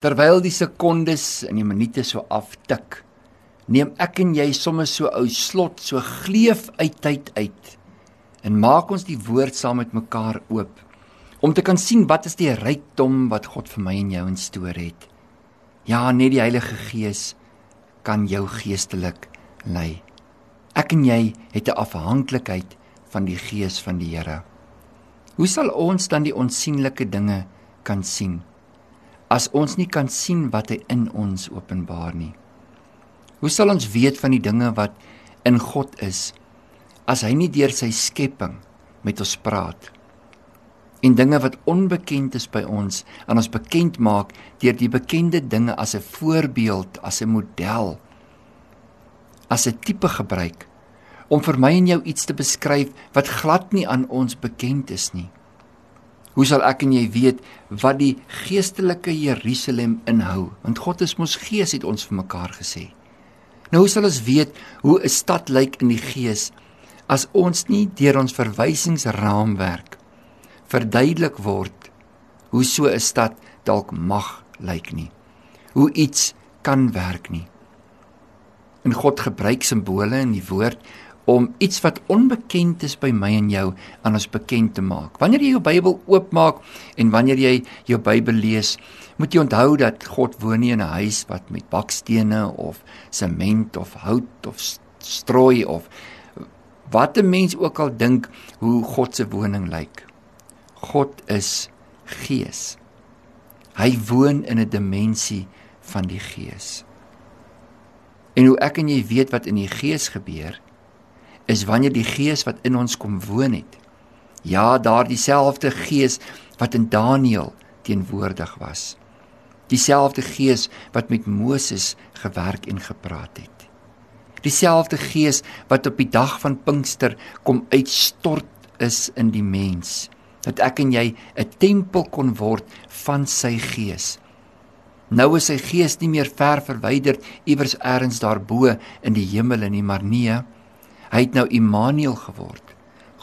Terwyl die sekondes en die minute so aftik, neem ek en jy sommer so ou slot so gleef uit tyd uit en maak ons die woord saam met mekaar oop om te kan sien wat is die rykdom wat God vir my en jou instoor het. Ja, net die Heilige Gees kan jou geestelik lei. Ek en jy het 'n afhanklikheid van die Gees van die Here. Hoe sal ons dan die onsigbare dinge kan sien as ons nie kan sien wat hy in ons openbaar nie? Hoe sal ons weet van die dinge wat in God is as hy nie deur sy skepping met ons praat? En dinge wat onbekend is by ons aan ons bekend maak deur die bekende dinge as 'n voorbeeld, as 'n model, as 'n tipe gebruik om vir my en jou iets te beskryf wat glad nie aan ons bekend is nie. Hoe sal ek en jy weet wat die geestelike Jerusalem inhou? Want God is mos gees het ons vir mekaar gesê. Nou hoe sal ons weet hoe 'n stad lyk in die gees as ons nie deur ons verwysingsraamwerk verduidelik word hoe so 'n stad dalk mag lyk nie. Hoe iets kan werk nie. En God gebruik simbole in die woord om iets wat onbekend is by my en jou aan ons bekend te maak. Wanneer jy jou Bybel oopmaak en wanneer jy jou Bybel lees, moet jy onthou dat God woon nie in 'n huis wat met bakstene of sement of hout of strooi of wat 'n mens ook al dink hoe God se woning lyk. God is gees. Hy woon in 'n dimensie van die gees. En hoe ek en jy weet wat in die gees gebeur, is wanneer die gees wat in ons kom woon het. Ja, daardie selfde gees wat in Daniël teenwoordig was. Dieselfde gees wat met Moses gewerk en gepraat het. Dieselfde gees wat op die dag van Pinkster kom uitstort is in die mens, dat ek en jy 'n tempel kon word van sy gees. Nou is sy gees nie meer ver verwyder iewers elders daarbo in die hemel nie, maar nee, Hy het nou Immanuel geword.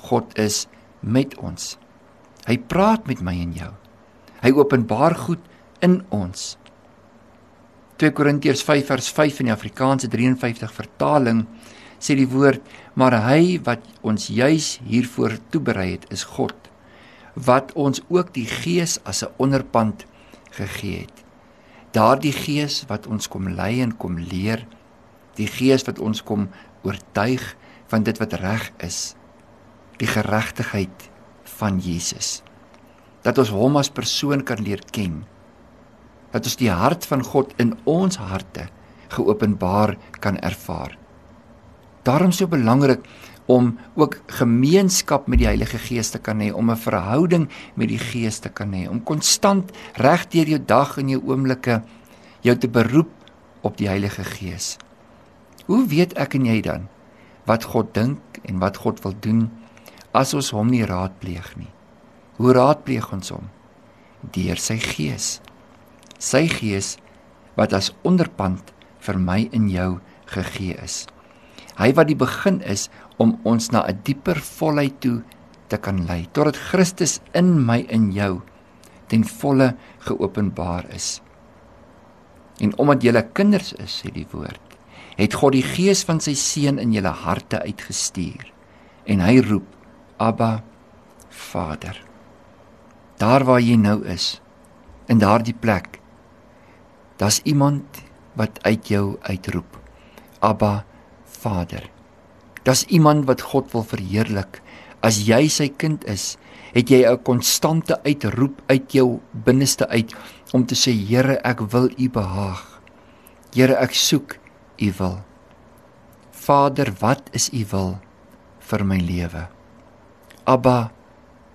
God is met ons. Hy praat met my en jou. Hy openbaar goed in ons. 2 Korintiërs 5 vers 5 in die Afrikaanse 53 vertaling sê die woord maar hy wat ons juis hiervoor toeberei het is God wat ons ook die gees as 'n onderpand gegee het. Daardie gees wat ons kom lei en kom leer, die gees wat ons kom oortuig van dit wat reg is, die geregtigheid van Jesus. Dat ons hom as persoon kan leer ken. Dat ons die hart van God in ons harte geopenbaar kan ervaar. Daarom so belangrik om ook gemeenskap met die Heilige Gees te kan hê, om 'n verhouding met die Gees te kan hê, om konstant reg deur jou dag en jou oomblikke jou te beroep op die Heilige Gees. Hoe weet ek en jy dan wat God dink en wat God wil doen as ons hom nie raadpleeg nie. Hoe raadpleeg ons hom? Deur sy gees. Sy gees wat as onderpand vir my en jou gegee is. Hy wat die begin is om ons na 'n dieper volheid toe te kan lei totdat Christus in my en jou ten volle geopenbaar is. En omdat jy kinders is, sê die woord, het God die gees van sy seun in julle harte uitgestuur en hy roep Abba Vader. Daar waar jy nou is, in daardie plek, daar's iemand wat uit jou uitroep. Abba Vader. Daar's iemand wat God wil verheerlik. As jy sy kind is, het jy 'n konstante uitroep uit jou binneste uit om te sê Here, ek wil U behaag. Here, ek soek u wil. Vader, wat is u wil vir my lewe? Abba,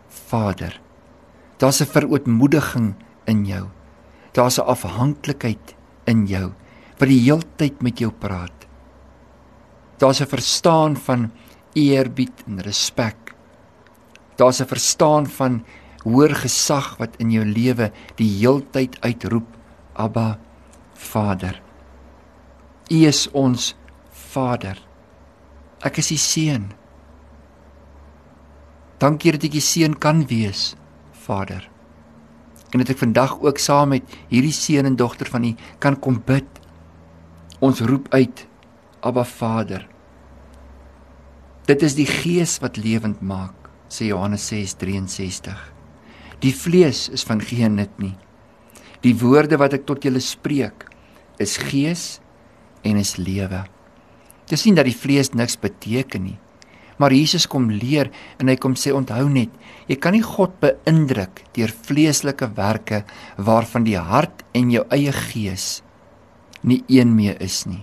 Vader. Daar's 'n verootmoediging in jou. Daar's 'n afhanklikheid in jou wat die heeltyd met jou praat. Daar's 'n verstaan van eerbied en respek. Daar's 'n verstaan van hoër gesag wat in jou lewe die heeltyd uitroep, Abba, Vader. U is ons Vader. Ek is u seun. Dankie dat ek u seun kan wees, Vader. En dat ek vandag ook saam met hierdie seun en dogter van U kan kom bid. Ons roep uit Abba Vader. Dit is die Gees wat lewend maak, sê Johannes 6:63. Die vlees is van geen nut nie. Die woorde wat ek tot julle spreek, is gees en is lewe. Dis nie dat die vlees niks beteken nie. Maar Jesus kom leer en hy kom sê onthou net, jy kan nie God beïndruk deur vleeslike werke waarvan die hart en jou eie gees nie een mee is nie.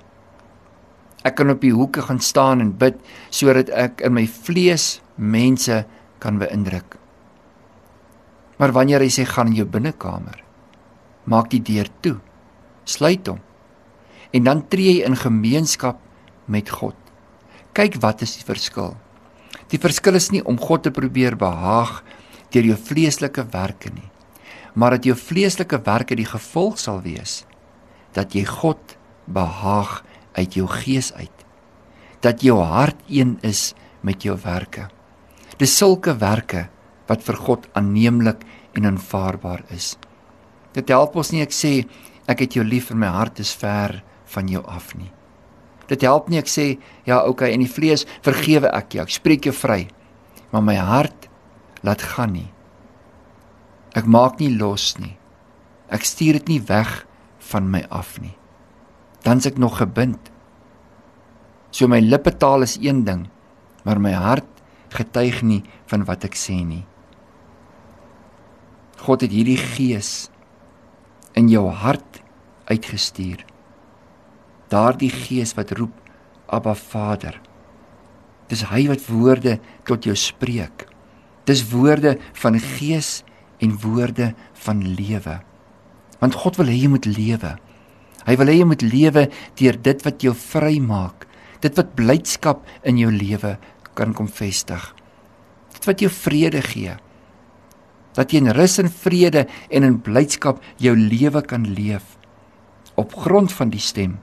Ek kan op die hoeke gaan staan en bid sodat ek in my vlees mense kan beïndruk. Maar wanneer hy sê gaan in jou binnekamer, maak die deur toe. Sluit hom. En dan tree jy in gemeenskap met God. Kyk wat is die verskil? Die verskil is nie om God te probeer behaag deur jou vleeslike werke nie, maar dat jou vleeslike werke die gevolg sal wees dat jy God behaag uit jou gees uit. Dat jou hart een is met jou werke. Dis sulke werke wat vir God aanneemlik en aanvaarbaar is. Dit help ons nie ek sê ek het jou lief en my hart is ver van jou af nie. Dit help nie ek sê ja, okay, in die vlees vergewe ek jou. Ek spreek jou vry. Maar my hart laat gaan nie. Ek maak nie los nie. Ek stuur dit nie weg van my af nie. Dan's ek nog gebind. So my lippe taal is een ding, maar my hart getuig nie van wat ek sê nie. God het hierdie gees in jou hart uitgestuur daardie gees wat roep Abba Vader. Dis hy wat woorde tot jou spreek. Dis woorde van gees en woorde van lewe. Want God wil hê jy moet lewe. Hy wil hê jy moet lewe deur dit wat jou vrymaak, dit wat blydskap in jou lewe kan kom vestig. Dit wat jou vrede gee. Dat jy in rus en vrede en in blydskap jou lewe kan leef op grond van die stem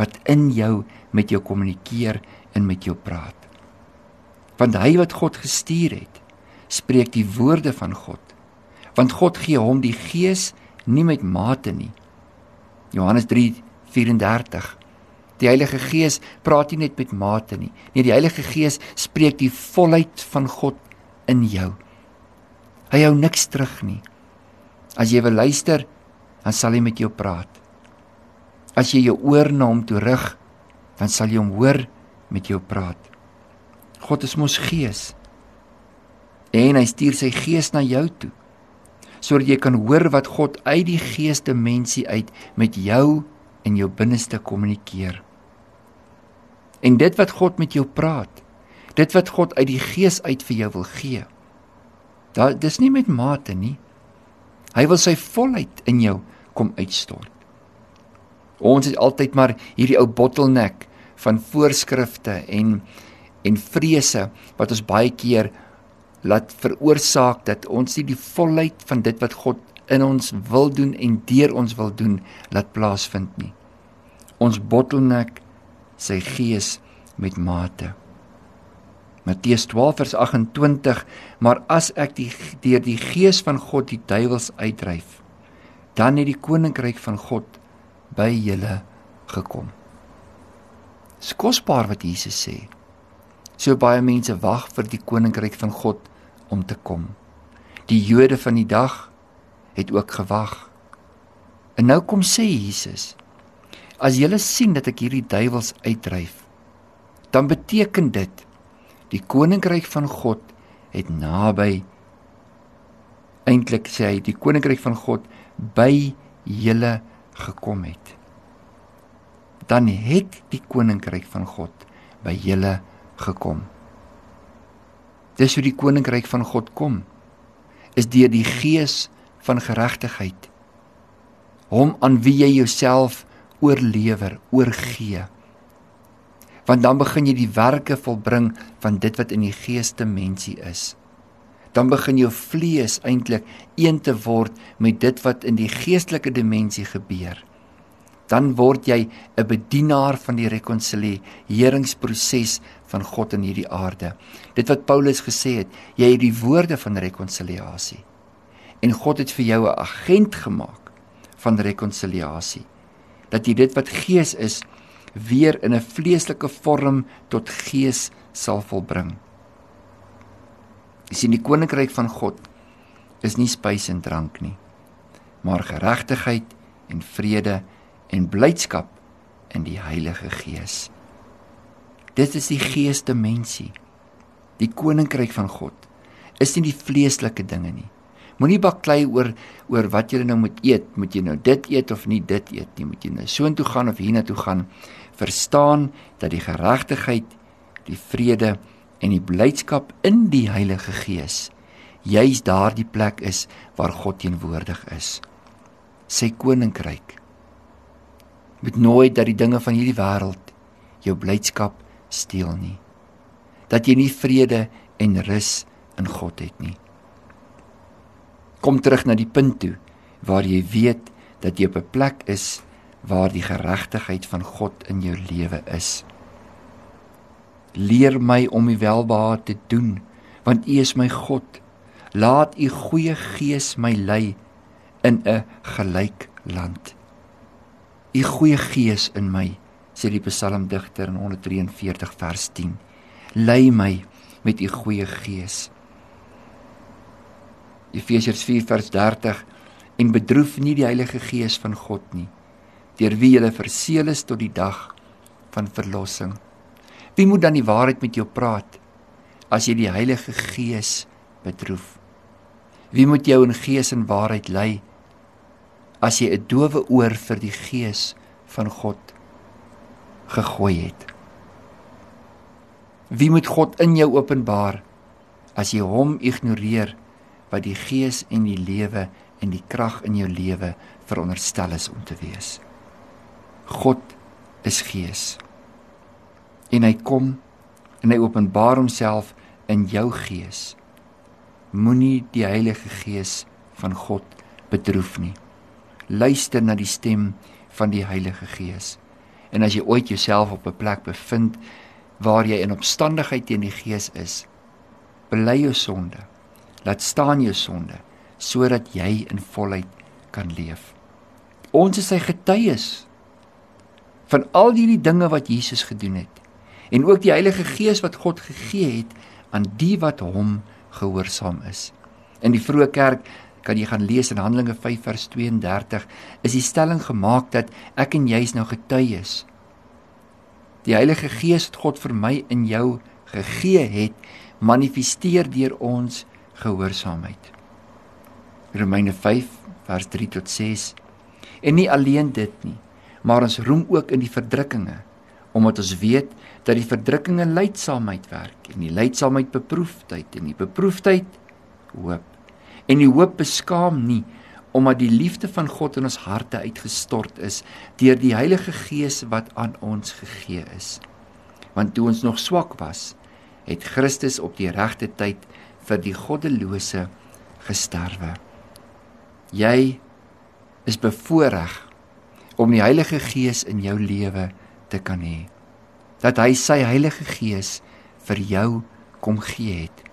wat in jou met jou kommunikeer en met jou praat. Want hy wat God gestuur het, spreek die woorde van God. Want God gee hom die gees nie met mate nie. Johannes 3:34 Die Heilige Gees praat nie net met mate nie. Nee, die Heilige Gees spreek die volheid van God in jou. Hy hou niks terug nie. As jy wil luister, dan sal hy met jou praat. As jy jou oor na hom toe rig, dan sal jy hom hoor met jou praat. God is mos gees. En hy stuur sy gees na jou toe sodat jy kan hoor wat God uit die geesdimensie uit met jou in jou binneste kommunikeer. En dit wat God met jou praat, dit wat God uit die gees uit vir jou wil gee. Daar dis nie met mate nie. Hy wil sy volheid in jou kom uitstort. Ons het altyd maar hierdie ou bottleneck van voorskrifte en en vrese wat ons baie keer laat veroorsaak dat ons nie die volheid van dit wat God in ons wil doen en deur ons wil doen laat plaasvind nie. Ons bottleneck sy gees met mate. Matteus 12 vers 28 Maar as ek die deur die gees van God die duiwels uitdryf dan het die koninkryk van God by julle gekom. Dis kosbaar wat Jesus sê. So baie mense wag vir die koninkryk van God om te kom. Die Jode van die dag het ook gewag. En nou kom sê Jesus: As julle sien dat ek hierdie duiwels uitdryf, dan beteken dit die koninkryk van God het naby eintlik sê hy die koninkryk van God by julle gekom het. Dan het die koninkryk van God by julle gekom. Dis hoe die koninkryk van God kom. Is deur die gees van geregtigheid. Hom aan wie jy jouself oorlewer oorgee. Want dan begin jy die werke volbring van dit wat in die geeste mensie is dan begin jou vlees eintlik een te word met dit wat in die geestelike dimensie gebeur. Dan word jy 'n bedienaar van die rekonsilieringsproses van God in hierdie aarde. Dit wat Paulus gesê het, jy het die woorde van rekonsiliasie. En God het vir jou 'n agent gemaak van rekonsiliasie. Dat jy dit wat gees is weer in 'n vleeslike vorm tot gees sal volbring. Jy sien die koninkryk van God is nie spys en drank nie, maar geregtigheid en vrede en blydskap in die Heilige Gees. Dit is die geesdimensie. Die koninkryk van God is nie die vleeslike dinge nie. Moenie baklei oor oor wat jy nou moet eet, moet jy nou dit eet of nie dit eet nie, moet jy nou soontoe gaan of hiernatoe gaan. Verstaan dat die geregtigheid, die vrede en die blydskap in die Heilige Gees juis daardie plek is waar God teenwoordig is. Sy koninkryk moet nooit dat die dinge van hierdie wêreld jou blydskap steel nie. Dat jy nie vrede en rus in God het nie. Kom terug na die punt toe waar jy weet dat jy op 'n plek is waar die geregtigheid van God in jou lewe is. Leer my om u welbehae te doen, want u is my God. Laat u goeie gees my lei in 'n gelyk land. U goeie gees in my, sê die psalmdigter in 143 vers 10. Lei my met u goeie gees. Efesiërs 4 vers 30 en bedroef nie die Heilige Gees van God nie deur wie jy verseël is tot die dag van verlossing. Wie moet dan die waarheid met jou praat as jy die Heilige Gees bedroef? Wie moet jou in gees en waarheid lei as jy 'n doewe oor vir die Gees van God gegooi het? Wie moet God in jou openbaar as jy hom ignoreer? wat die gees en die lewe en die krag in jou lewe veronderstel is om te wees. God is gees. En hy kom en hy openbaar homself in jou gees. Moenie die Heilige Gees van God bedroef nie. Luister na die stem van die Heilige Gees. En as jy ooit jouself op 'n plek bevind waar jy in opstandigheid teen die Gees is, bely jou sonde laat staan jou sonde sodat jy in volheid kan leef. Ons is sy getuies van al hierdie dinge wat Jesus gedoen het en ook die Heilige Gees wat God gegee het aan die wat hom gehoorsaam is. In die vroeë kerk kan jy gaan lees in Handelinge 5 vers 32 is die stelling gemaak dat ek en jy is nou getuies. Die Heilige Gees wat God vir my in jou gegee het, manifesteer deur ons gehoorsaamheid. Romeine 5 vers 3 tot 6. En nie alleen dit nie, maar ons roem ook in die verdrukkinge, omdat ons weet dat die verdrukkinge lydsaamheid werk en die lydsaamheid beproefdheid en die beproefdheid hoop. En die hoop beskaam nie omdat die liefde van God in ons harte uitgestort is deur die Heilige Gees wat aan ons gegee is. Want toe ons nog swak was, het Christus op die regte tyd vir die goddelose gesterwe. Jy is bevoorreg om die Heilige Gees in jou lewe te kan hê. Dat hy sy Heilige Gees vir jou kom gee het.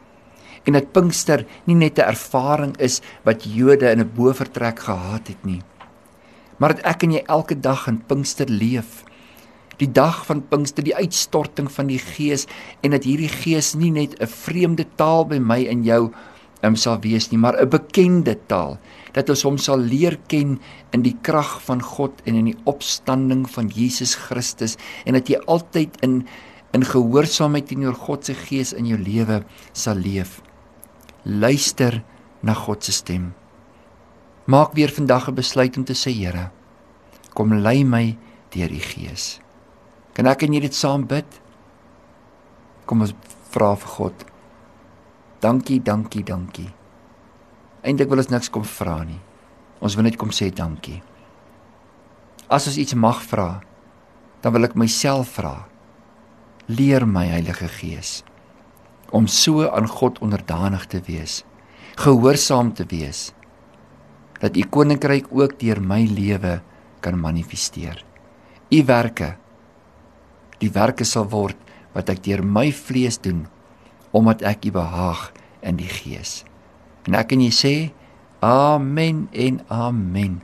En dat Pinkster nie net 'n ervaring is wat Jode in 'n bovertrek gehad het nie, maar dat ek en jy elke dag in Pinkster leef die dag van Pinkster, die uitstorting van die Gees en dat hierdie Gees nie net 'n vreemde taal by my en jou um, sal wees nie, maar 'n bekende taal, dat ons hom sal leer ken in die krag van God en in die opstanding van Jesus Christus en dat jy altyd in in gehoorsaamheid teenoor God se Gees in jou lewe sal leef. Luister na God se stem. Maak weer vandag 'n besluit om te sê Here, kom lei my deur die Gees. Kan ek en jy dit saam bid? Kom ons vra vir God. Dankie, dankie, dankie. Eindelik wil ons niks kom vra nie. Ons wil net kom sê dankie. As ons iets mag vra, dan wil ek myself vra. Leer my Heilige Gees om so aan God onderdanig te wees, gehoorsaam te wees dat u koninkryk ook deur my lewe kan manifesteer. U werke die werke sal word wat ek deur my vlees doen omdat ek U behaag in die gees. En ek en jy sê Amen en amen.